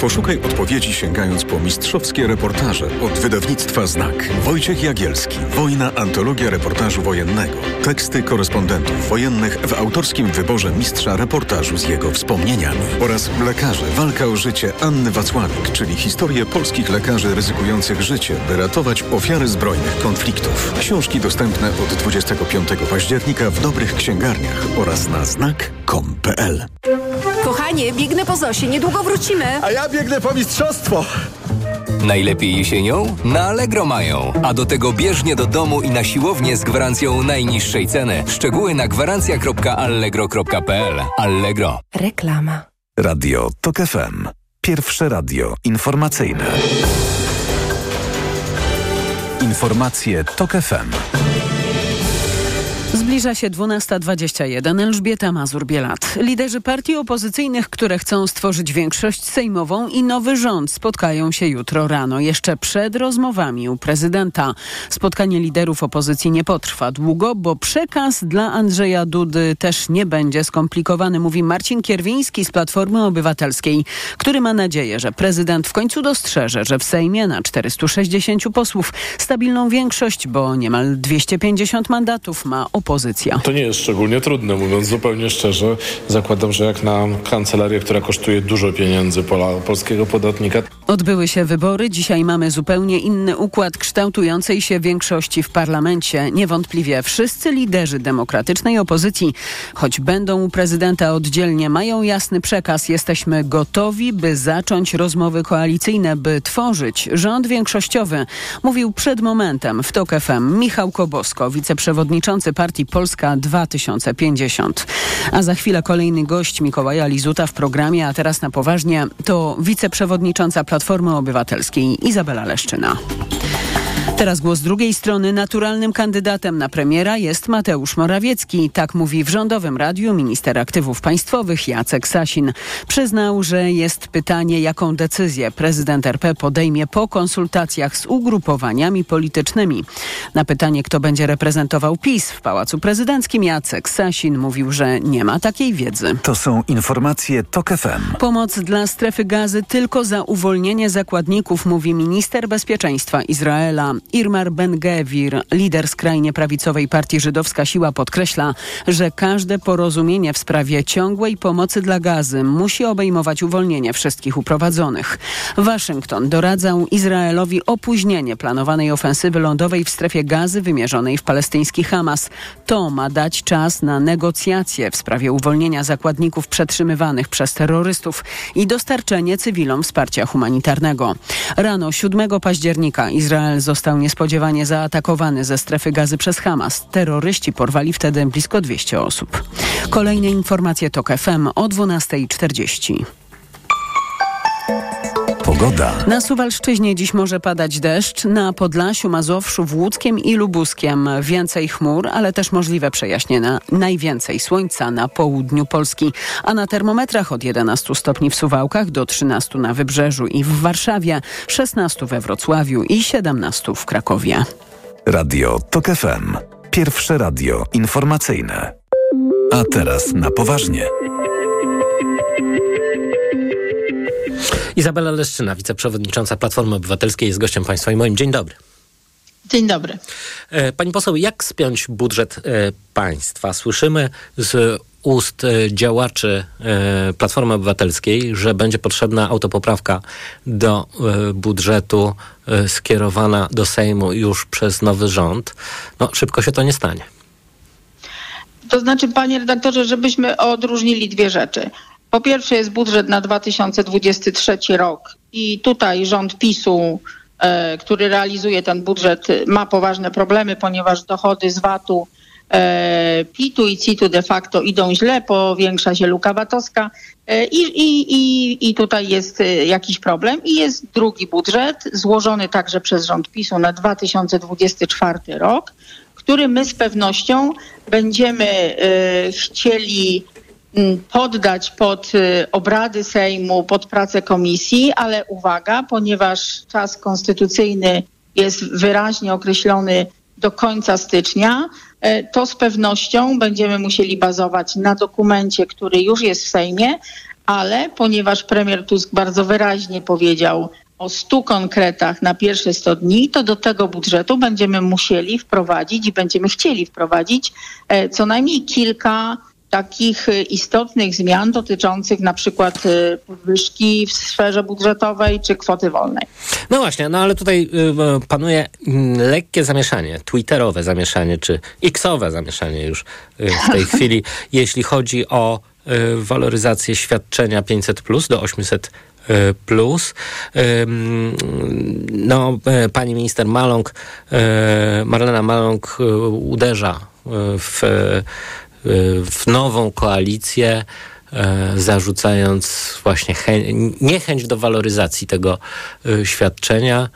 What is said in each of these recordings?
Poszukaj odpowiedzi sięgając po mistrzowskie reportaże od wydawnictwa Znak. Wojciech Jagielski. Wojna. Antologia reportażu wojennego. Teksty korespondentów wojennych w autorskim wyborze mistrza reportażu z jego wspomnieniami. Oraz Lekarze. Walka o życie Anny Wacławik, czyli historię polskich lekarzy ryzykujących życie, by ratować ofiary zbrojnych konfliktów. Książki dostępne od 25 października w dobrych księgarniach oraz na znak.com.pl. Kochanie, biegnę po Zosie, niedługo wrócimy. A ja biegnę po mistrzostwo. Najlepiej jesienią? Na Allegro mają. A do tego bieżnie do domu i na siłownię z gwarancją najniższej ceny. Szczegóły na gwarancja.allegro.pl Allegro. Reklama. Radio TOK FM. Pierwsze radio informacyjne. Informacje TOK FM. Zbliża się 12.21. Elżbieta Mazur-Bielat. Liderzy partii opozycyjnych, które chcą stworzyć większość sejmową i nowy rząd spotkają się jutro rano, jeszcze przed rozmowami u prezydenta. Spotkanie liderów opozycji nie potrwa długo, bo przekaz dla Andrzeja Dudy też nie będzie skomplikowany, mówi Marcin Kierwiński z Platformy Obywatelskiej, który ma nadzieję, że prezydent w końcu dostrzeże, że w Sejmie na 460 posłów stabilną większość, bo niemal 250 mandatów ma opozycja. To nie jest szczególnie trudne, mówiąc zupełnie szczerze. Zakładam, że jak na kancelarię, która kosztuje dużo pieniędzy pola, polskiego podatnika. Odbyły się wybory. Dzisiaj mamy zupełnie inny układ kształtującej się większości w parlamencie. Niewątpliwie wszyscy liderzy demokratycznej opozycji, choć będą u prezydenta oddzielnie, mają jasny przekaz. Jesteśmy gotowi, by zacząć rozmowy koalicyjne, by tworzyć rząd większościowy. Mówił przed momentem w TOK FM Michał Kobosko, wiceprzewodniczący partii Polska 2050. A za chwilę kolejny gość Mikołaja Lizuta w programie, a teraz na poważnie to wiceprzewodnicząca Platformy Obywatelskiej Izabela Leszczyna. Teraz głos drugiej strony. Naturalnym kandydatem na premiera jest Mateusz Morawiecki. Tak mówi w rządowym radiu minister aktywów państwowych Jacek Sasin. Przyznał, że jest pytanie, jaką decyzję prezydent RP podejmie po konsultacjach z ugrupowaniami politycznymi. Na pytanie, kto będzie reprezentował PiS w Pałacu Prezydenckim, Jacek Sasin mówił, że nie ma takiej wiedzy. To są informacje TOK FM. Pomoc dla strefy gazy tylko za uwolnienie zakładników, mówi minister bezpieczeństwa Izraela. Irmar Ben-Gevir, lider skrajnie prawicowej partii Żydowska Siła podkreśla, że każde porozumienie w sprawie ciągłej pomocy dla gazy musi obejmować uwolnienie wszystkich uprowadzonych. Waszyngton doradzał Izraelowi opóźnienie planowanej ofensywy lądowej w strefie gazy wymierzonej w palestyński Hamas. To ma dać czas na negocjacje w sprawie uwolnienia zakładników przetrzymywanych przez terrorystów i dostarczenie cywilom wsparcia humanitarnego. Rano 7 października Izrael został niespodziewanie zaatakowany ze strefy gazy przez Hamas. Terroryści porwali wtedy blisko 200 osób. Kolejne informacje TOK FM o 12.40. Pogoda. Na Suwalszczyźnie dziś może padać deszcz, na Podlasiu, Mazowszu, Włódzkiem i Lubuskiem więcej chmur, ale też możliwe przejaśnienia. Najwięcej słońca na południu Polski, a na termometrach od 11 stopni w Suwałkach do 13 na Wybrzeżu i w Warszawie, 16 we Wrocławiu i 17 w Krakowie. Radio TOK FM. Pierwsze radio informacyjne. A teraz na poważnie. Izabela Leszczyna, wiceprzewodnicząca Platformy Obywatelskiej jest gościem państwa i moim. Dzień dobry. Dzień dobry. E, Pani poseł, jak spiąć budżet e, państwa? Słyszymy z ust e, działaczy Platformy Obywatelskiej, że będzie potrzebna autopoprawka do budżetu skierowana do Sejmu już przez nowy rząd. No, szybko się to nie stanie. To znaczy, panie redaktorze, żebyśmy odróżnili dwie rzeczy. Po pierwsze jest budżet na 2023 rok i tutaj rząd PiSu, e, który realizuje ten budżet, ma poważne problemy, ponieważ dochody z VAT-u, e, PIT-u i CIT-u de facto idą źle, powiększa się luka VAT-owska e, i, i, i, i tutaj jest jakiś problem. I jest drugi budżet, złożony także przez rząd PiSu na 2024 rok, który my z pewnością będziemy chcieli poddać pod e, obrady Sejmu, pod pracę komisji, ale uwaga, ponieważ czas konstytucyjny jest wyraźnie określony do końca stycznia, e, to z pewnością będziemy musieli bazować na dokumencie, który już jest w Sejmie, ale ponieważ premier Tusk bardzo wyraźnie powiedział o 100 konkretach na pierwsze 100 dni, to do tego budżetu będziemy musieli wprowadzić i będziemy chcieli wprowadzić e, co najmniej kilka takich e, istotnych zmian dotyczących na przykład e, podwyżki w sferze budżetowej czy kwoty wolnej. No właśnie, no ale tutaj y, panuje y, lekkie zamieszanie, twitterowe zamieszanie, czy xowe zamieszanie już y, w tej chwili, jeśli chodzi o y, waloryzację świadczenia 500 plus do 800 plus. No, pani minister Maląg, Marlena Maląg uderza w w nową koalicję, e, zarzucając właśnie niechęć do waloryzacji tego e, świadczenia.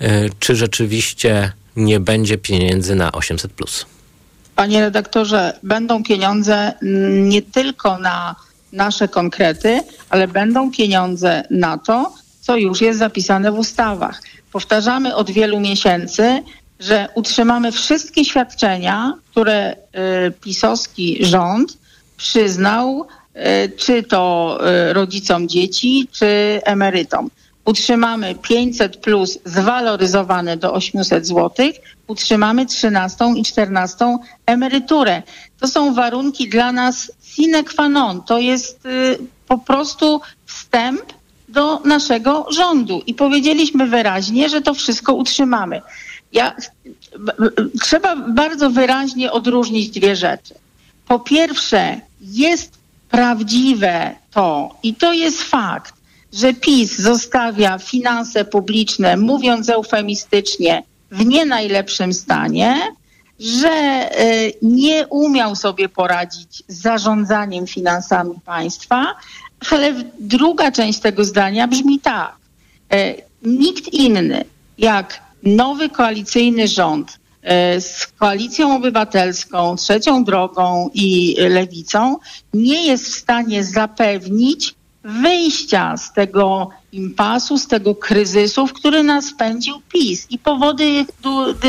E, czy rzeczywiście nie będzie pieniędzy na 800? Panie redaktorze, będą pieniądze nie tylko na nasze konkrety, ale będą pieniądze na to, co już jest zapisane w ustawach. Powtarzamy od wielu miesięcy, że utrzymamy wszystkie świadczenia, które y, pisowski rząd przyznał, y, czy to y, rodzicom dzieci, czy emerytom. Utrzymamy 500 plus zwaloryzowane do 800 zł, utrzymamy 13 i 14 emeryturę. To są warunki dla nas sine qua non. To jest po prostu wstęp do naszego rządu i powiedzieliśmy wyraźnie, że to wszystko utrzymamy. Ja, trzeba bardzo wyraźnie odróżnić dwie rzeczy. Po pierwsze, jest prawdziwe to, i to jest fakt, że PiS zostawia finanse publiczne, mówiąc eufemistycznie, w nie najlepszym stanie, że y, nie umiał sobie poradzić z zarządzaniem finansami państwa, ale druga część tego zdania brzmi tak. Y, nikt inny jak nowy koalicyjny rząd e, z koalicją obywatelską, trzecią drogą i lewicą nie jest w stanie zapewnić wyjścia z tego impasu, z tego kryzysu, w który nas wpędził PiS. I powody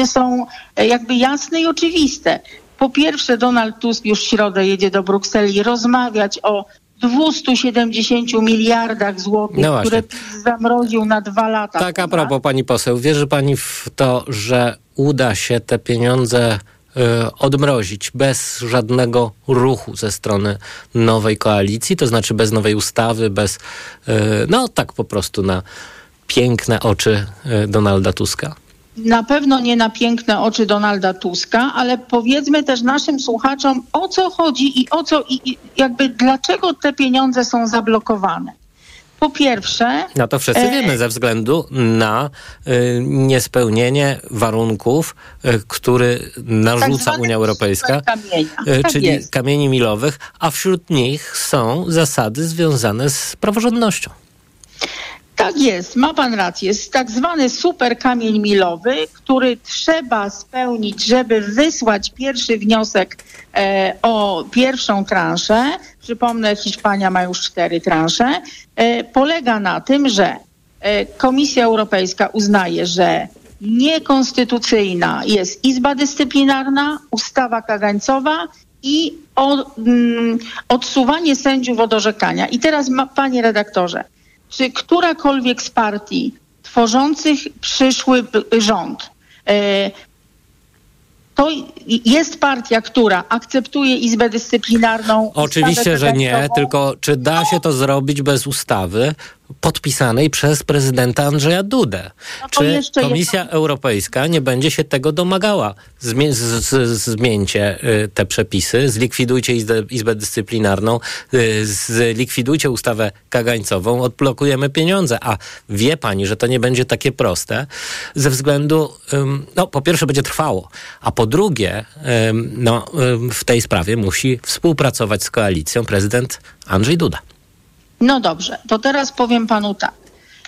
są e, jakby jasne i oczywiste. Po pierwsze, Donald Tusk już w środę jedzie do Brukseli rozmawiać o 270 miliardach złotych, no które zamroził na dwa lata. Tak, a propos pani poseł, wierzy pani w to, że uda się te pieniądze y, odmrozić bez żadnego ruchu ze strony nowej koalicji, to znaczy bez nowej ustawy, bez, y, no tak po prostu na piękne oczy y, Donalda Tuska? Na pewno nie na piękne oczy Donalda Tuska, ale powiedzmy też naszym słuchaczom, o co chodzi i o co, i jakby dlaczego te pieniądze są zablokowane. Po pierwsze. No to wszyscy e... wiemy, ze względu na y, niespełnienie warunków, y, który narzuca tak Unia Europejska, y, tak czyli jest. kamieni milowych, a wśród nich są zasady związane z praworządnością. Tak jest, ma pan rację. Jest tak zwany super kamień milowy, który trzeba spełnić, żeby wysłać pierwszy wniosek e, o pierwszą transzę. Przypomnę, Hiszpania ma już cztery transze. E, polega na tym, że e, Komisja Europejska uznaje, że niekonstytucyjna jest Izba Dyscyplinarna, ustawa kagańcowa i o, mm, odsuwanie sędziów od orzekania. I teraz, ma, panie redaktorze, czy którakolwiek z partii tworzących przyszły rząd e, to jest partia, która akceptuje Izbę Dyscyplinarną. Oczywiście, że nie, tylko czy da się to zrobić bez ustawy podpisanej przez prezydenta Andrzeja Dudę? No czy Komisja jedno... Europejska nie będzie się tego domagała? Zmie z, z, zmieńcie y, te przepisy, zlikwidujcie Izbę, Izbę Dyscyplinarną, y, zlikwidujcie ustawę kagańcową, odblokujemy pieniądze. A wie pani, że to nie będzie takie proste ze względu, no po pierwsze będzie trwało, a po drugie, no, w tej sprawie musi współpracować z koalicją prezydent Andrzej Duda. No dobrze, to teraz powiem panu tak.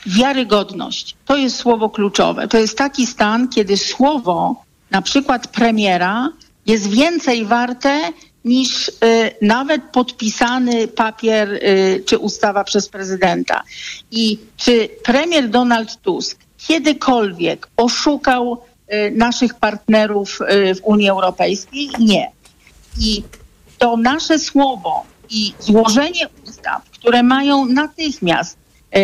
Wiarygodność to jest słowo kluczowe. To jest taki stan, kiedy słowo na przykład premiera jest więcej warte niż y, nawet podpisany papier y, czy ustawa przez prezydenta. I czy premier Donald Tusk kiedykolwiek oszukał y, naszych partnerów y, w Unii Europejskiej? Nie. I to nasze słowo i złożenie które mają natychmiast e,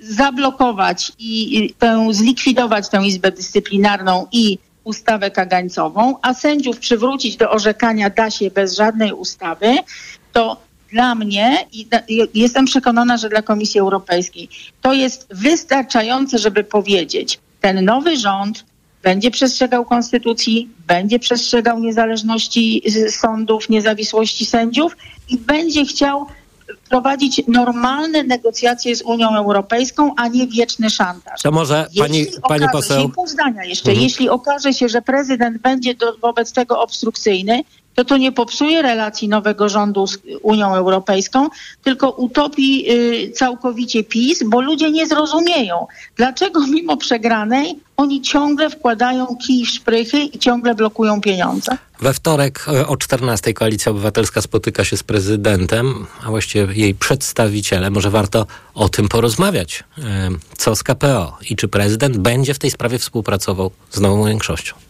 zablokować i tę, zlikwidować tę Izbę Dyscyplinarną i ustawę kagańcową, a sędziów przywrócić do orzekania da się bez żadnej ustawy, to dla mnie i jestem przekonana, że dla Komisji Europejskiej to jest wystarczające, żeby powiedzieć, ten nowy rząd będzie przestrzegał konstytucji, będzie przestrzegał niezależności sądów, niezawisłości sędziów i będzie chciał prowadzić normalne negocjacje z Unią Europejską, a nie wieczny szantaż. To może pani, Jeśli pani okaże poseł... Się, pół zdania jeszcze. Mhm. Jeśli okaże się, że prezydent będzie do, wobec tego obstrukcyjny, to to nie popsuje relacji nowego rządu z Unią Europejską, tylko utopi y, całkowicie PiS, bo ludzie nie zrozumieją, dlaczego mimo przegranej oni ciągle wkładają kij w szprychy i ciągle blokują pieniądze. We wtorek e, o 14 Koalicja Obywatelska spotyka się z prezydentem, a właściwie jej przedstawicielem. Może warto o tym porozmawiać. E, Co z KPO i czy prezydent będzie w tej sprawie współpracował z nową większością?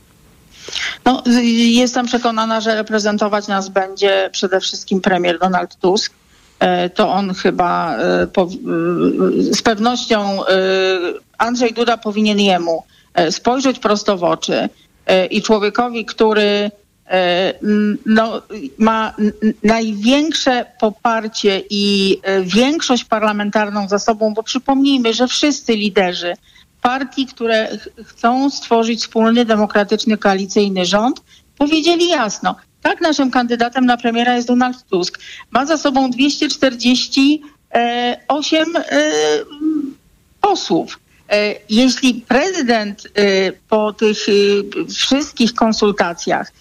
No, jestem przekonana, że reprezentować nas będzie przede wszystkim premier Donald Tusk. E, To on chyba e, y, z pewnością e, Andrzej Duda powinien jemu e, spojrzeć prosto w oczy e, i człowiekowi, który e, no, ma największe poparcie i e, większość parlamentarną za sobą, bo przypomnijmy, że wszyscy liderzy partii, które ch- chcą stworzyć wspólny, demokratyczny, koalicyjny rząd, powiedzieli jasno, tak, naszym kandydatem na premiera jest Donald Tusk. Ma za sobą 248 e, posłów. E, Jeśli prezydent e, po tych e, wszystkich konsultacjach,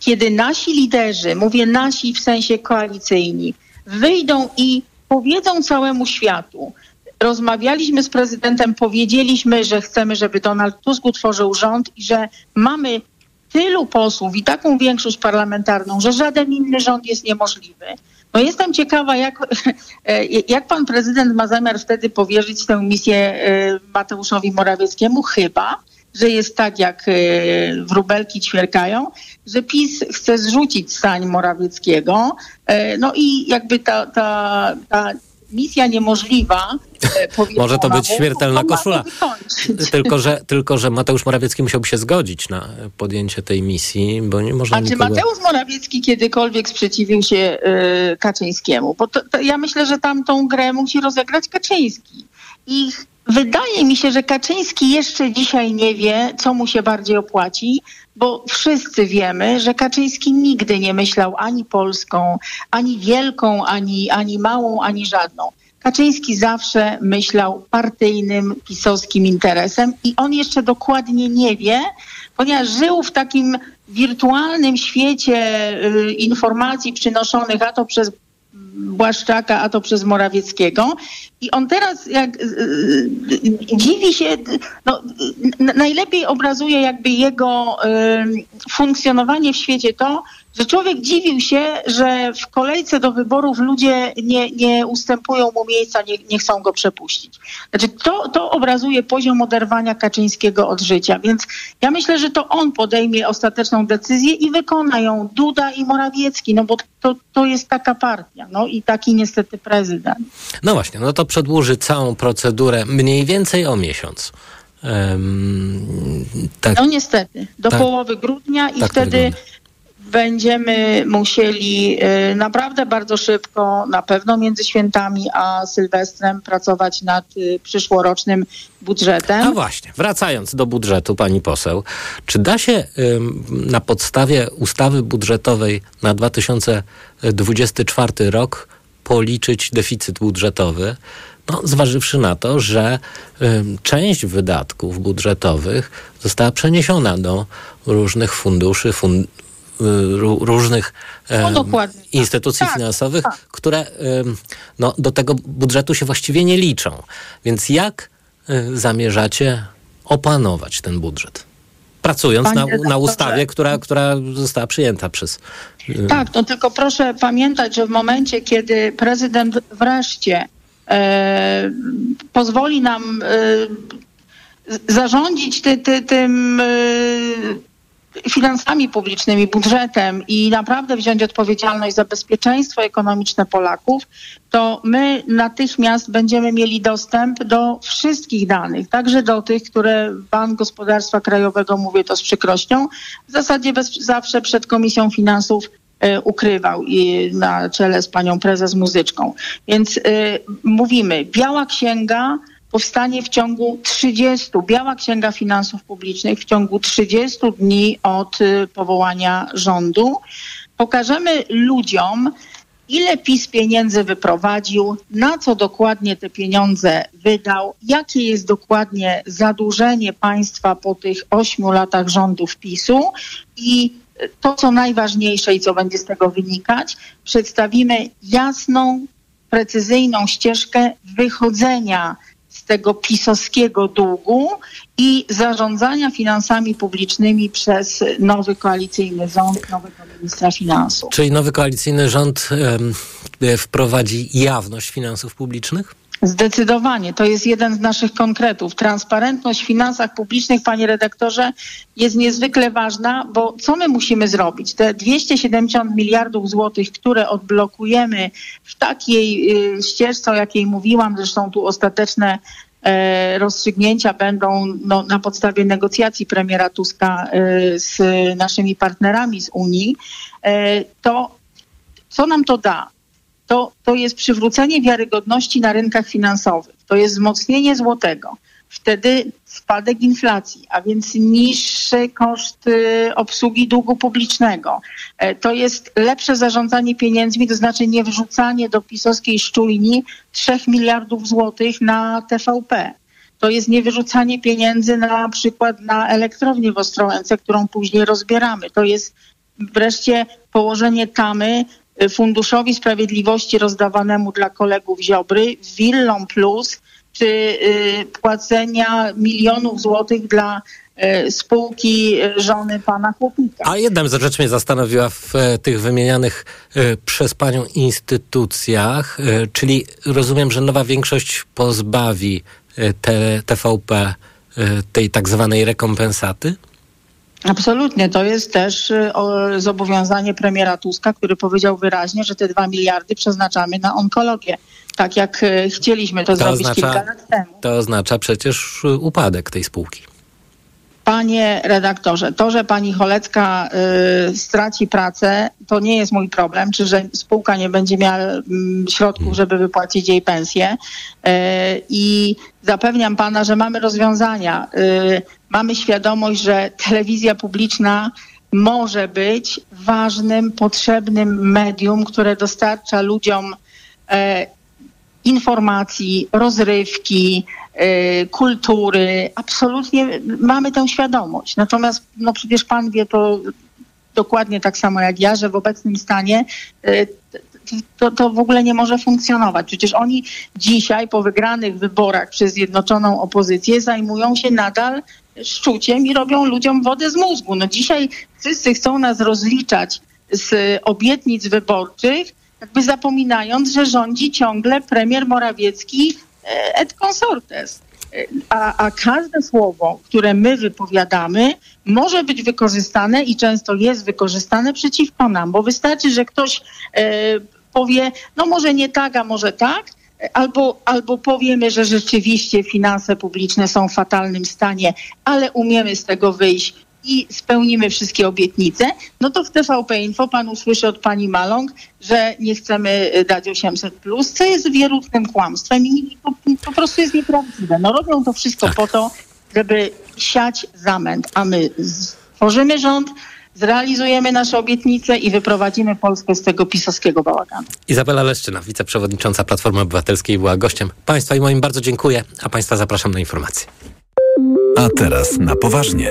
kiedy nasi liderzy, mówię nasi w sensie koalicyjni, wyjdą i powiedzą całemu światu, rozmawialiśmy z prezydentem, powiedzieliśmy, że chcemy, żeby Donald Tusk utworzył rząd i że mamy tylu posłów i taką większość parlamentarną, że żaden inny rząd jest niemożliwy. No jestem ciekawa, jak, e, jak pan prezydent ma zamiar wtedy powierzyć tę misję e, Mateuszowi Morawieckiemu, chyba, że jest tak, jak e, wróbelki ćwierkają, że PiS chce zrzucić stań Morawieckiego. No i jakby ta, ta, ta misja niemożliwa. e, Może to być śmiertelna koszula. Tylko że, tylko, że Mateusz Morawiecki musiałby się zgodzić na podjęcie tej misji, bo nie można A czy nikogo... Mateusz Morawiecki kiedykolwiek sprzeciwił się y, Kaczyńskiemu? Bo to, to ja myślę, że tam tą grę musi rozegrać Kaczyński. I wydaje mi się, że Kaczyński jeszcze dzisiaj nie wie, co mu się bardziej opłaci, bo wszyscy wiemy, że Kaczyński nigdy nie myślał ani polską, ani wielką, ani, ani małą, ani żadną. Kaczyński zawsze myślał partyjnym, pisowskim interesem i on jeszcze dokładnie nie wie, ponieważ żył w takim wirtualnym świecie y, informacji przynoszonych a to przez Błaszczaka, a to przez Morawieckiego. I on teraz jak dziwi się, no, najlepiej obrazuje jakby jego funkcjonowanie w świecie to, że człowiek dziwił się, że w kolejce do wyborów ludzie nie, nie ustępują mu miejsca, nie, nie chcą go przepuścić. Znaczy to, to obrazuje poziom oderwania Kaczyńskiego od życia, więc ja myślę, że to on podejmie ostateczną decyzję i wykona ją Duda i Morawiecki, no bo to, to jest taka partia, no i taki niestety prezydent. No właśnie, no to przedłuży całą procedurę mniej więcej o miesiąc. Em, tak, No niestety, do Tak. połowy grudnia i Tak wtedy wygląda. Będziemy musieli y, naprawdę bardzo szybko, na pewno między świętami a Sylwestrem pracować nad y, przyszłorocznym budżetem. A właśnie, wracając do budżetu, pani poseł, czy da się na podstawie ustawy budżetowej na 2024 rok policzyć deficyt budżetowy? No, zważywszy na to, że część wydatków budżetowych została przeniesiona do różnych funduszy, fun, różnych em, No, tak. instytucji Tak, finansowych, tak. które no, do tego budżetu się właściwie nie liczą. Więc jak y, zamierzacie opanować ten budżet? Pracując na, na ustawie, która, która została przyjęta przez. y, Tak, no tylko proszę pamiętać, że w momencie, kiedy prezydent wreszcie e, pozwoli nam e, zarządzić ty, ty, tym e, finansami publicznymi, budżetem i naprawdę wziąć odpowiedzialność za bezpieczeństwo ekonomiczne Polaków, to my natychmiast będziemy mieli dostęp do wszystkich danych, także do tych, które Bank Gospodarstwa Krajowego, mówię to z przykrością, w zasadzie bez, zawsze przed Komisją Finansów e, ukrywał i na czele z panią prezes muzyczką. Więc y, mówimy, biała księga powstanie w ciągu 30, Biała Księga Finansów Publicznych w ciągu 30 dni od y, powołania rządu. Pokażemy ludziom, ile PiS pieniędzy wyprowadził, na co dokładnie te pieniądze wydał, jakie jest dokładnie zadłużenie państwa po tych ośmiu latach rządów PiSu i to, co najważniejsze i co będzie z tego wynikać, przedstawimy jasną, precyzyjną ścieżkę wychodzenia tego pisowskiego długu i zarządzania finansami publicznymi przez nowy koalicyjny rząd, nowego ministra finansów. Czyli nowy koalicyjny rząd um, wprowadzi jawność finansów publicznych? Zdecydowanie. To jest jeden z naszych konkretów. Transparentność w finansach publicznych, panie redaktorze, jest niezwykle ważna, bo co my musimy zrobić? Te 270 miliardów złotych, które odblokujemy w takiej y, ścieżce, o jakiej mówiłam, zresztą tu ostateczne e, rozstrzygnięcia będą no, na podstawie negocjacji premiera Tuska e, z naszymi partnerami z Unii, e, to co nam to da? To, to jest przywrócenie wiarygodności na rynkach finansowych, to jest wzmocnienie złotego. Wtedy spadek inflacji, a więc niższy koszt obsługi długu publicznego. E, to jest lepsze zarządzanie pieniędzmi, to znaczy nie wrzucanie do pisowskiej szczujni 3 miliardów złotych na TVP. To jest niewyrzucanie pieniędzy na przykład na elektrownię w Ostrołęce, którą później rozbieramy. To jest wreszcie położenie tamy Funduszowi Sprawiedliwości rozdawanemu dla kolegów Ziobry, Willą Plus, czy y, płacenia milionów złotych dla y, spółki żony pana Chłopnika. A jedna rzecz mnie zastanowiła w e, tych wymienianych e, przez panią instytucjach, e, czyli rozumiem, że nowa większość pozbawi TVP tej tak zwanej rekompensaty? Absolutnie. To jest też y, zobowiązanie premiera Tuska, który powiedział wyraźnie, że te dwa miliardy przeznaczamy na onkologię. Tak jak y, chcieliśmy to, to zrobić oznacza, kilka lat temu. To oznacza przecież upadek tej spółki. Panie redaktorze, to, że pani Cholecka y, straci pracę, to nie jest mój problem, czy że spółka nie będzie miała y, środków, żeby wypłacić jej pensję. Y, I zapewniam pana, że mamy rozwiązania. Y, mamy świadomość, że telewizja publiczna może być ważnym, potrzebnym medium, które dostarcza ludziom e, informacji, rozrywki, y, kultury. Absolutnie mamy tę świadomość. Natomiast no przecież pan wie to dokładnie tak samo jak ja, że w obecnym stanie y, to, to w ogóle nie może funkcjonować. Przecież oni dzisiaj po wygranych wyborach przez Zjednoczoną Opozycję zajmują się nadal szczuciem i robią ludziom wodę z mózgu. No dzisiaj wszyscy chcą nas rozliczać z obietnic wyborczych, jakby zapominając, że rządzi ciągle premier Morawiecki et consortes. E, a, a, każde słowo, które my wypowiadamy, może być wykorzystane i często jest wykorzystane przeciwko nam, bo wystarczy, że ktoś e, powie, no może nie tak, a może tak, albo, albo powiemy, że rzeczywiście finanse publiczne są w fatalnym stanie, ale umiemy z tego wyjść i spełnimy wszystkie obietnice, no to w TVP Info pan usłyszy od pani Maląg, że nie chcemy y, dać 800 plus, co jest wierutnym kłamstwem i po, po prostu jest nieprawdziwe. No robią to wszystko tak. po to, żeby siać zamęt, a my stworzymy rząd, zrealizujemy nasze obietnice i wyprowadzimy Polskę z tego pisowskiego bałaganu. Izabela Leszczyna, wiceprzewodnicząca Platformy Obywatelskiej była gościem Państwa i moim bardzo dziękuję, a Państwa zapraszam na informacje. A teraz na poważnie.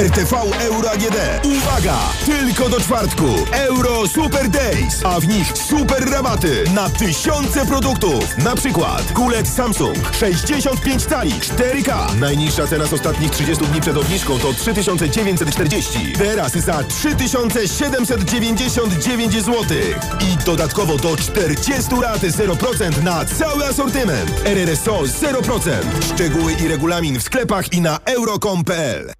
RTV Euro AGD. Uwaga! Tylko do czwartku. Euro Super Days, a w nich super rabaty na tysiące produktów. Na przykład kulec Samsung 65 cali 4K. Najniższa cena z ostatnich 30 dni przed obniżką to 3940. Teraz za 3799 zł. I dodatkowo do 40 rat 0% na cały asortyment. RRSO 0%. Szczegóły i regulamin w sklepach i na euro.com.pl.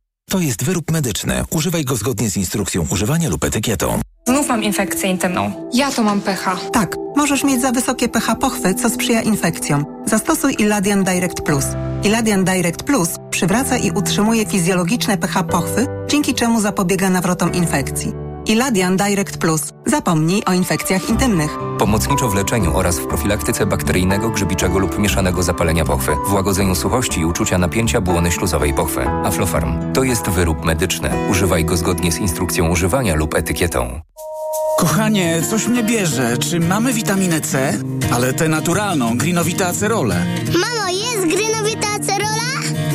To jest wyrób medyczny. Używaj go zgodnie z instrukcją używania lub etykietą. Znów mam infekcję intymną. Ja to mam pH. Tak, możesz mieć za wysokie pH pochwy, co sprzyja infekcjom. Zastosuj Iladian Direct Plus. Iladian Direct Plus przywraca i utrzymuje fizjologiczne pH pochwy, dzięki czemu zapobiega nawrotom infekcji. Iladian Direct Plus. Zapomnij o infekcjach intymnych. Pomocniczo w leczeniu oraz w profilaktyce bakteryjnego, grzybiczego lub mieszanego zapalenia pochwy, w łagodzeniu suchości i uczucia napięcia błony śluzowej pochwy. Aflofarm to jest wyrób medyczny. Używaj go zgodnie z instrukcją używania lub etykietą. Kochanie, coś mnie bierze. Czy mamy witaminę C? Ale tę naturalną, grinowita acerolę. Mamo?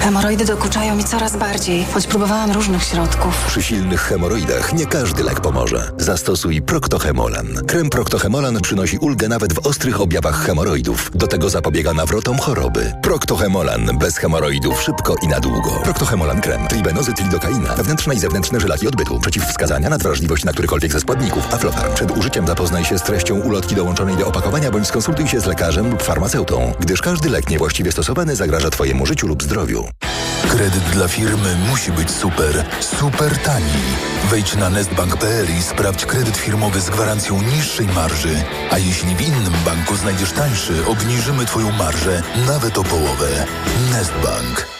Hemoroidy dokuczają mi coraz bardziej, choć próbowałam różnych środków. Przy silnych hemoroidach nie każdy lek pomoże. Zastosuj Proctohemolan. Krem Proctohemolan przynosi ulgę nawet w ostrych objawach hemoroidów. Do tego zapobiega nawrotom choroby. Proctohemolan. Bez hemoroidów szybko i na długo. Proctohemolan krem. Tribenozy, lidokaina. Wewnętrzne i zewnętrzne żylaki odbytu. Przeciwwskazania na wrażliwość na którykolwiek ze składników. Aflofarm. Przed użyciem zapoznaj się z treścią ulotki dołączonej do opakowania bądź skonsultuj się z lekarzem lub farmaceutą, gdyż każdy lek niewłaściwie stosowany zagraża Twojemu życiu lub zdrowiu. Kredyt dla firmy musi być super, super tani. Wejdź na nestbank.pl i sprawdź kredyt firmowy z gwarancją niższej marży. A jeśli w innym banku znajdziesz tańszy, obniżymy Twoją marżę nawet o połowę. Nestbank.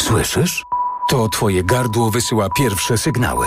Słyszysz? To twoje gardło wysyła pierwsze sygnały.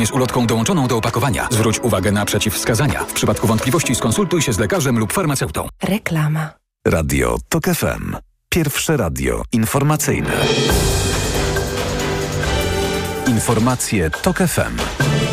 z ulotką dołączoną do opakowania. Zwróć uwagę na przeciwwskazania. W przypadku wątpliwości skonsultuj się z lekarzem lub farmaceutą. Reklama. Radio TOK FM. Pierwsze radio informacyjne. Informacje TOK FM.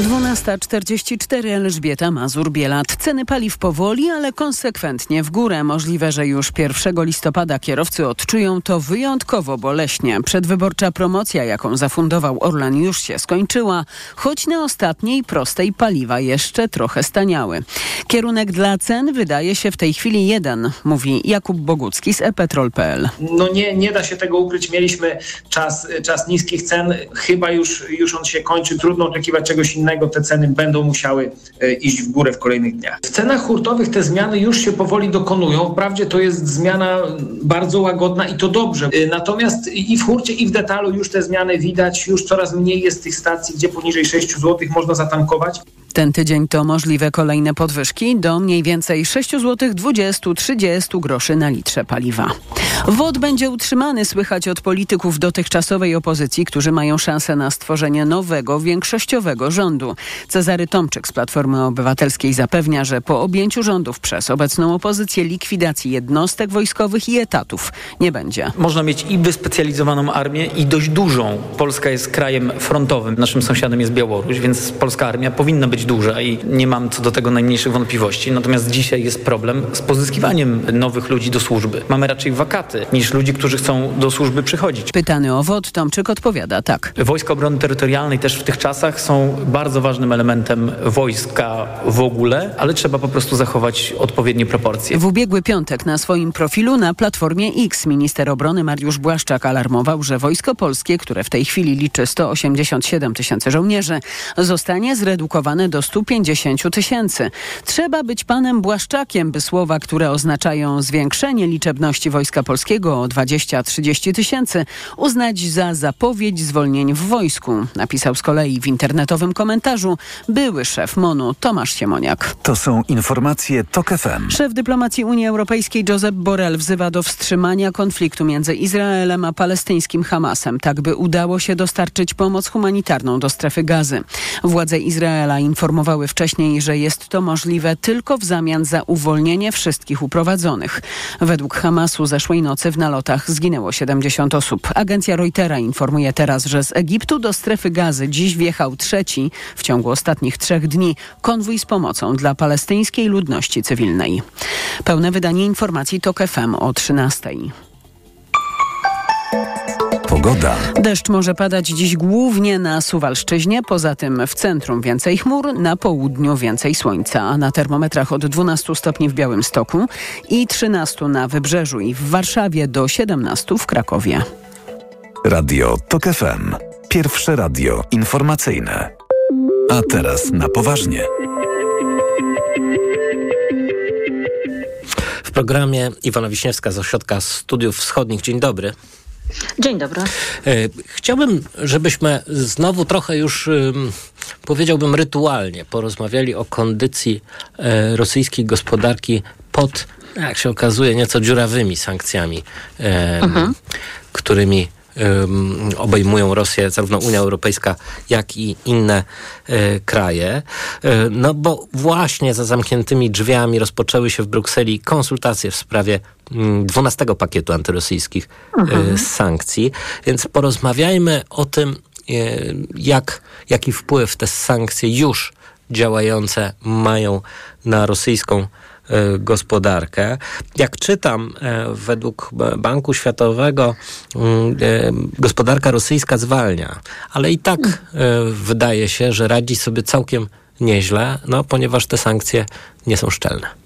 12.44 Elżbieta Mazur-Bielat. Ceny paliw powoli, ale konsekwentnie w górę. Możliwe, że już 1 listopada kierowcy odczują to wyjątkowo boleśnie. Przedwyborcza promocja, jaką zafundował Orlan już się skończyła, choć na ostatniej prostej paliwa jeszcze trochę staniały. Kierunek dla cen wydaje się w tej chwili jeden, mówi Jakub Bogucki z epetrol.pl. No nie, nie da się tego ukryć. Mieliśmy czas, czas niskich cen. Chyba już, już on się kończy. Trudno oczekiwać czegoś innego intensywnego te ceny będą musiały iść w górę w kolejnych dniach. W cenach hurtowych te zmiany już się powoli dokonują. Wprawdzie to jest zmiana bardzo łagodna i to dobrze. Natomiast i w hurcie, i w detalu już te zmiany widać. Już coraz mniej jest tych stacji, gdzie poniżej 6 zł można zatankować. Ten tydzień to możliwe kolejne podwyżki do mniej więcej 6 zł 20-30 groszy na litrze paliwa. WOD będzie utrzymany, słychać od polityków dotychczasowej opozycji, którzy mają szansę na stworzenie nowego, większościowego rządu. Cezary Tomczyk z Platformy Obywatelskiej zapewnia, że po objęciu rządów przez obecną opozycję likwidacji jednostek wojskowych i etatów nie będzie. Można mieć i wyspecjalizowaną armię i dość dużą. Polska jest krajem frontowym. Naszym sąsiadem jest Białoruś, więc polska armia powinna być duża i nie mam co do tego najmniejszych wątpliwości. Natomiast dzisiaj jest problem z pozyskiwaniem nowych ludzi do służby. Mamy raczej wakaty niż ludzi, którzy chcą do służby przychodzić. Pytany o WOD, Tomczyk odpowiada tak. Wojska Obrony Terytorialnej też w tych czasach są bardzo ważnym elementem wojska w ogóle, ale trzeba po prostu zachować odpowiednie proporcje. W ubiegły piątek na swoim profilu na Platformie X minister obrony Mariusz Błaszczak alarmował, że Wojsko Polskie, które w tej chwili liczy 187 tysięcy żołnierzy, zostanie zredukowane do 150 tysięcy. Trzeba być panem Błaszczakiem, by słowa, które oznaczają zwiększenie liczebności Wojska Polskiego o 20-30 tysięcy, uznać za zapowiedź zwolnień w wojsku, napisał z kolei w internetowym komentarzu były szef MONU Tomasz Siemoniak. To są informacje TOK FM. Szef dyplomacji Unii Europejskiej Josep Borrell wzywa do wstrzymania konfliktu między Izraelem a palestyńskim Hamasem, tak by udało się dostarczyć pomoc humanitarną do strefy gazy. Władze Izraela informowały wcześniej, że jest to możliwe tylko w zamian za uwolnienie wszystkich uprowadzonych. Według Hamasu zeszłej nocy w nalotach zginęło 70 osób. Agencja Reutera informuje teraz, że z Egiptu do strefy gazy dziś wjechał trzeci w ciągu ostatnich trzech dni konwój z pomocą dla palestyńskiej ludności cywilnej. Pełne wydanie informacji TOK FM o 13. Pogoda. Deszcz może padać dziś głównie na Suwalszczyźnie, poza tym w centrum więcej chmur, na południu więcej słońca, a na termometrach od 12 stopni w Białymstoku i 13 na Wybrzeżu i w Warszawie do 17 w Krakowie. Radio TOK FM. Pierwsze radio informacyjne. A teraz na poważnie. W programie Iwona Wiśniewska z Ośrodka Studiów Wschodnich. Dzień dobry. Dzień dobry. Chciałbym, żebyśmy znowu trochę już, powiedziałbym, rytualnie porozmawiali o kondycji rosyjskiej gospodarki pod, jak się okazuje, nieco dziurawymi sankcjami, mhm. którymi obejmują Rosję, zarówno Unia Europejska, jak i inne e, kraje. E, no bo właśnie za zamkniętymi drzwiami rozpoczęły się w Brukseli konsultacje w sprawie 12 pakietu antyrosyjskich mhm. e, sankcji. Więc porozmawiajmy o tym, jak, jaki wpływ te sankcje już działające mają na rosyjską gospodarkę. Jak czytam, według Banku Światowego gospodarka rosyjska zwalnia, ale i tak wydaje się, że radzi sobie całkiem nieźle, no, ponieważ te sankcje nie są szczelne.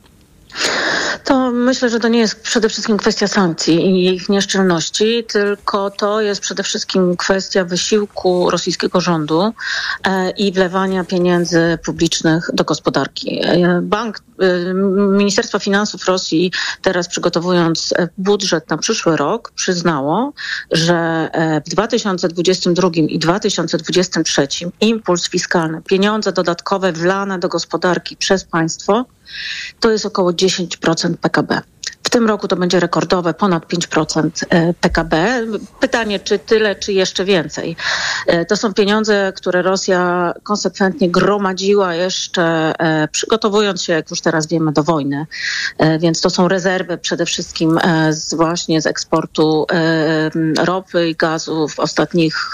To myślę, że to nie jest przede wszystkim kwestia sankcji i ich nieszczelności, tylko to jest przede wszystkim kwestia wysiłku rosyjskiego rządu e, i wlewania pieniędzy publicznych do gospodarki. E, bank, e, Ministerstwo Finansów Rosji teraz przygotowując budżet na przyszły rok przyznało, że w 2022 i 2023 impuls fiskalny, pieniądze dodatkowe wlane do gospodarki przez państwo to jest około 10% PKB. Tym roku to będzie rekordowe, ponad 5% PKB. Pytanie, czy tyle, czy jeszcze więcej. To są pieniądze, które Rosja konsekwentnie gromadziła jeszcze przygotowując się, jak już teraz wiemy, do wojny. Więc to są rezerwy przede wszystkim z, właśnie z eksportu ropy i gazu w ostatnich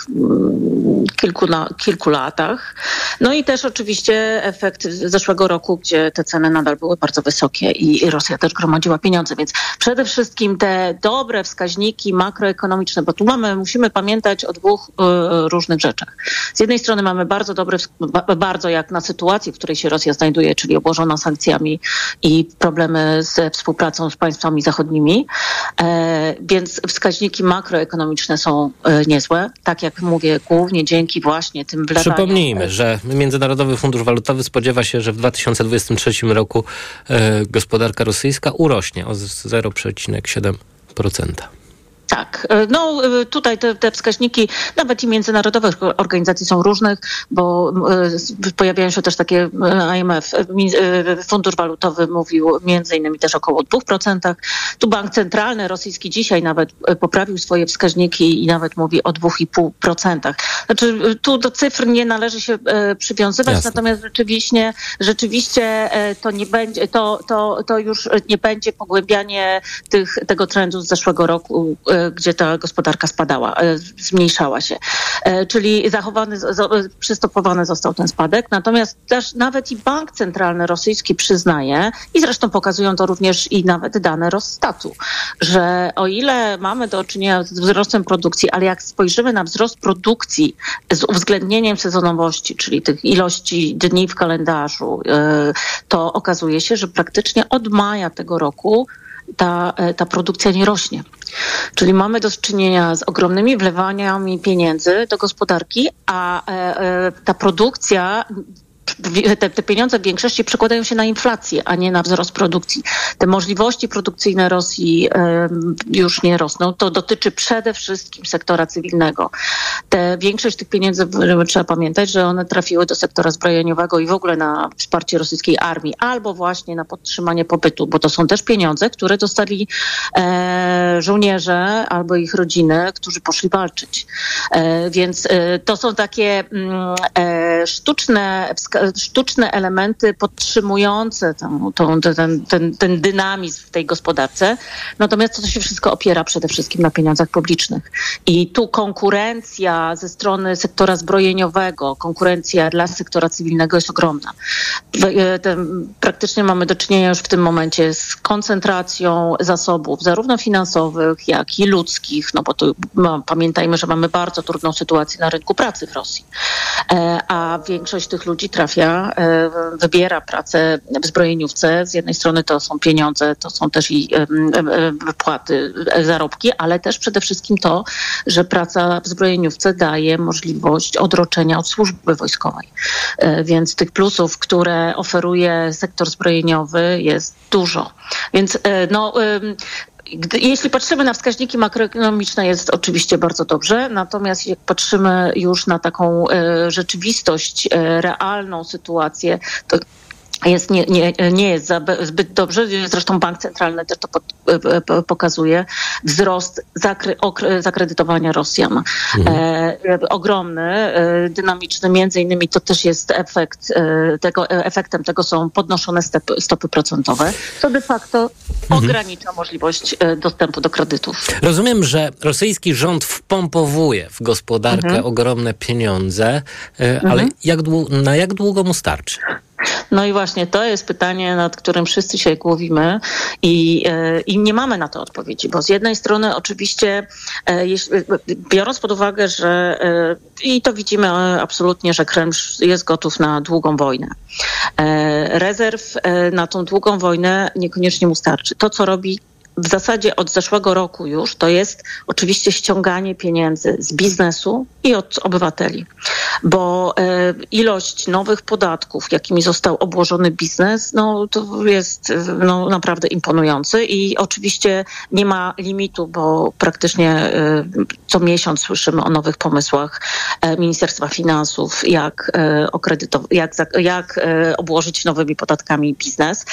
kilku, na, kilku latach. No i też oczywiście efekt zeszłego roku, gdzie te ceny nadal były bardzo wysokie i Rosja też gromadziła pieniądze, więc Więc przede wszystkim te dobre wskaźniki makroekonomiczne, bo tu mamy, musimy pamiętać o dwóch y, różnych rzeczach. Z jednej strony mamy bardzo dobre, bardzo jak na sytuacji, w której się Rosja znajduje, czyli obłożona sankcjami i problemy ze współpracą z państwami zachodnimi, e, więc wskaźniki makroekonomiczne są e, niezłe. Tak jak mówię, głównie dzięki właśnie tym wlewaniom. Przypomnijmy, że Międzynarodowy Fundusz Walutowy spodziewa się, że w 2023 roku e, gospodarka rosyjska urośnie o 0,7%. Tak, e, no e, tutaj te, te, wskaźniki nawet i międzynarodowych organizacji są różnych, bo e, pojawiają się też takie IMF, Fundusz Walutowy mówił między innymi też około 2%. Tu Bank Centralny rosyjski dzisiaj nawet poprawił swoje wskaźniki i nawet mówi o 2,5%. Znaczy tu do cyfr nie należy się przywiązywać, Jasne. natomiast rzeczywiście, rzeczywiście to nie będzie, to, to, to już nie będzie pogłębianie tych, tego trendu z zeszłego roku gdzie ta gospodarka spadała, e, zmniejszała się. E, czyli zachowany, przystopowany został ten spadek. Natomiast też nawet i bank centralny rosyjski przyznaje, i zresztą pokazują to również i nawet dane Rossstatu, że o ile mamy do czynienia z wzrostem produkcji, ale jak spojrzymy na wzrost produkcji z uwzględnieniem sezonowości, czyli tych ilości dni w kalendarzu, e, to okazuje się, że praktycznie od maja tego roku ta, e, ta produkcja nie rośnie. Czyli mamy do czynienia z ogromnymi wlewaniami pieniędzy do gospodarki, a e, e, ta produkcja te, te, pieniądze w większości przekładają się na inflację, a nie na wzrost produkcji. Te możliwości produkcyjne Rosji już nie rosną. To dotyczy przede wszystkim sektora cywilnego. Te, większość tych pieniędzy, trzeba pamiętać, że one trafiły do sektora zbrojeniowego i w ogóle na wsparcie rosyjskiej armii, albo właśnie na podtrzymanie popytu, bo to są też pieniądze, które dostali e, żołnierze albo ich rodziny, którzy poszli walczyć. E, więc e, to są takie mm, e, sztuczne wskazania, sztuczne elementy podtrzymujące tą, tą, ten, ten, ten dynamizm w tej gospodarce. Natomiast to się wszystko opiera przede wszystkim na pieniądzach publicznych. I tu konkurencja ze strony sektora zbrojeniowego, konkurencja dla sektora cywilnego jest ogromna. E, praktycznie mamy do czynienia już w tym momencie z koncentracją zasobów, zarówno finansowych, jak i ludzkich, no bo tu no, pamiętajmy, że mamy bardzo trudną sytuację na rynku pracy w Rosji. E, a większość tych ludzi trafia, e, wybiera pracę w zbrojeniówce. Z jednej strony to są pieniądze, to są też i wypłaty, e, zarobki, ale też przede wszystkim to, że praca w zbrojeniówce daje możliwość odroczenia od służby wojskowej. E, więc tych plusów, które oferuje sektor zbrojeniowy jest dużo. Więc no, gdy, jeśli patrzymy na wskaźniki makroekonomiczne, jest oczywiście bardzo dobrze, natomiast jak patrzymy już na taką e, rzeczywistość, e, realną sytuację, to jest, nie, nie, nie jest zbyt dobrze. Zresztą Bank Centralny też to e, pokazuje. Wzrost zakry, okry, zakredytowania Rosjan. Mhm. E, ogromny, e, dynamiczny. Między innymi to też jest efekt e, tego, e, efektem tego są podnoszone stopy, stopy procentowe, co de facto mhm. ogranicza możliwość dostępu do kredytów. Rozumiem, że rosyjski rząd wpompowuje w gospodarkę mhm. ogromne pieniądze, ale mhm. jak, na jak długo mu starczy? No i właśnie to jest pytanie, nad którym wszyscy się głowimy i, e, i nie mamy na to odpowiedzi, bo z jednej strony oczywiście, e, biorąc pod uwagę, że e, i to widzimy absolutnie, że Kreml jest gotów na długą wojnę. Rezerw na tą długą wojnę niekoniecznie mu starczy. To, co robi w zasadzie od zeszłego roku już to jest oczywiście ściąganie pieniędzy z biznesu i od obywateli, bo e, ilość nowych podatków, jakimi został obłożony biznes, no to jest no, naprawdę imponujący i oczywiście nie ma limitu, bo praktycznie e, co miesiąc słyszymy o nowych pomysłach e, Ministerstwa Finansów, jak, jak, jak obłożyć nowymi podatkami biznes.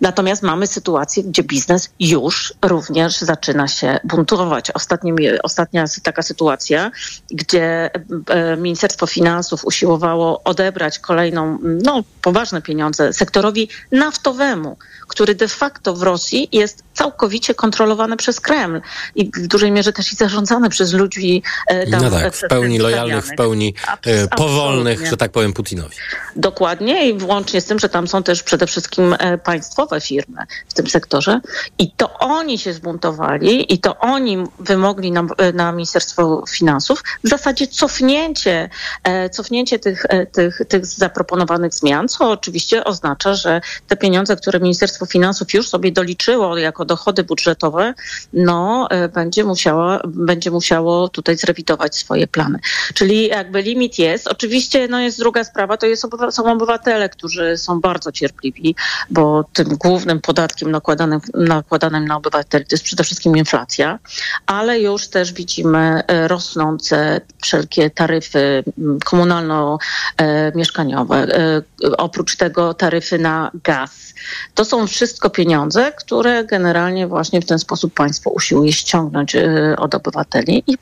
Natomiast mamy sytuację, gdzie biznes już również zaczyna się buntować. Ostatnie, ostatnia taka sytuacja, gdzie e, Ministerstwo Finansów usiłowało odebrać kolejną, no poważne pieniądze sektorowi naftowemu, który de facto w Rosji jest całkowicie kontrolowany przez Kreml i w dużej mierze też i zarządzany przez ludzi e, tam, No tak, w pełni lojalnych, w pełni e, powolnych, że tak powiem, Putinowi. Dokładnie i włącznie z tym, że tam są też przede wszystkim państwowe firmy w tym sektorze i to oni się zbuntowali i to oni wymogli na, na Ministerstwo Finansów w zasadzie cofnięcie, e, cofnięcie tych, e, tych, tych zaproponowanych zmian, co oczywiście oznacza, że te pieniądze, które Ministerstwo Finansów już sobie doliczyło jako dochody budżetowe, no e, będzie musiało, będzie musiało tutaj zrewidować swoje plany. Czyli jakby limit jest. Oczywiście no jest druga sprawa, to jest, są obywatele, którzy są bardzo cierpliwi, bo tym głównym podatkiem nakładanym, nakładanym na obywateli to jest przede wszystkim inflacja, ale już też widzimy e, rosnące wszelkie taryfy mm, komunalno-mieszkaniowe. E, oprócz tego taryfy na gaz. To są wszystko pieniądze, które generalnie właśnie w ten sposób państwo usiłuje ściągnąć e, od obywateli i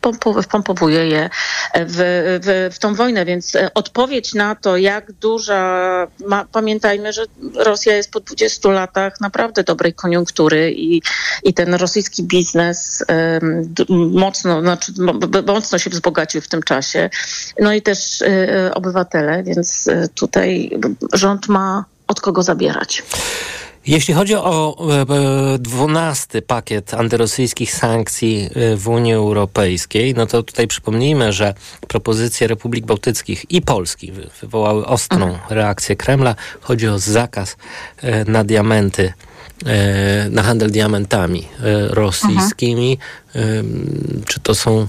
pompowuje je w, w, w tą wojnę. Więc odpowiedź na to, jak duża, ma, pamiętajmy, że Rosja jest po 20 latach naprawdę dobrej koniunktury i, i ten rosyjski biznes mocno, znaczy, mocno się wzbogacił w tym czasie. No i też y, obywatele, więc y, tutaj rząd ma od kogo zabierać. Jeśli chodzi o dwunasty pakiet antyrosyjskich sankcji w Unii Europejskiej, no to tutaj przypomnijmy, że propozycje Republik Bałtyckich i Polski wywołały ostrą mhm. reakcję Kremla. Chodzi o zakaz na diamenty na handel diamentami rosyjskimi. Mhm. Czy to są,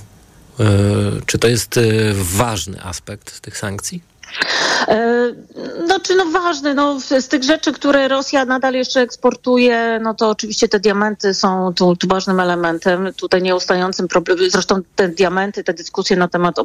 czy to jest ważny aspekt tych sankcji? No czy no ważne, no z tych rzeczy, które Rosja nadal jeszcze eksportuje, no to oczywiście te diamenty są tu, tu ważnym elementem, tutaj nieustającym problemem. Zresztą te diamenty, te dyskusje na temat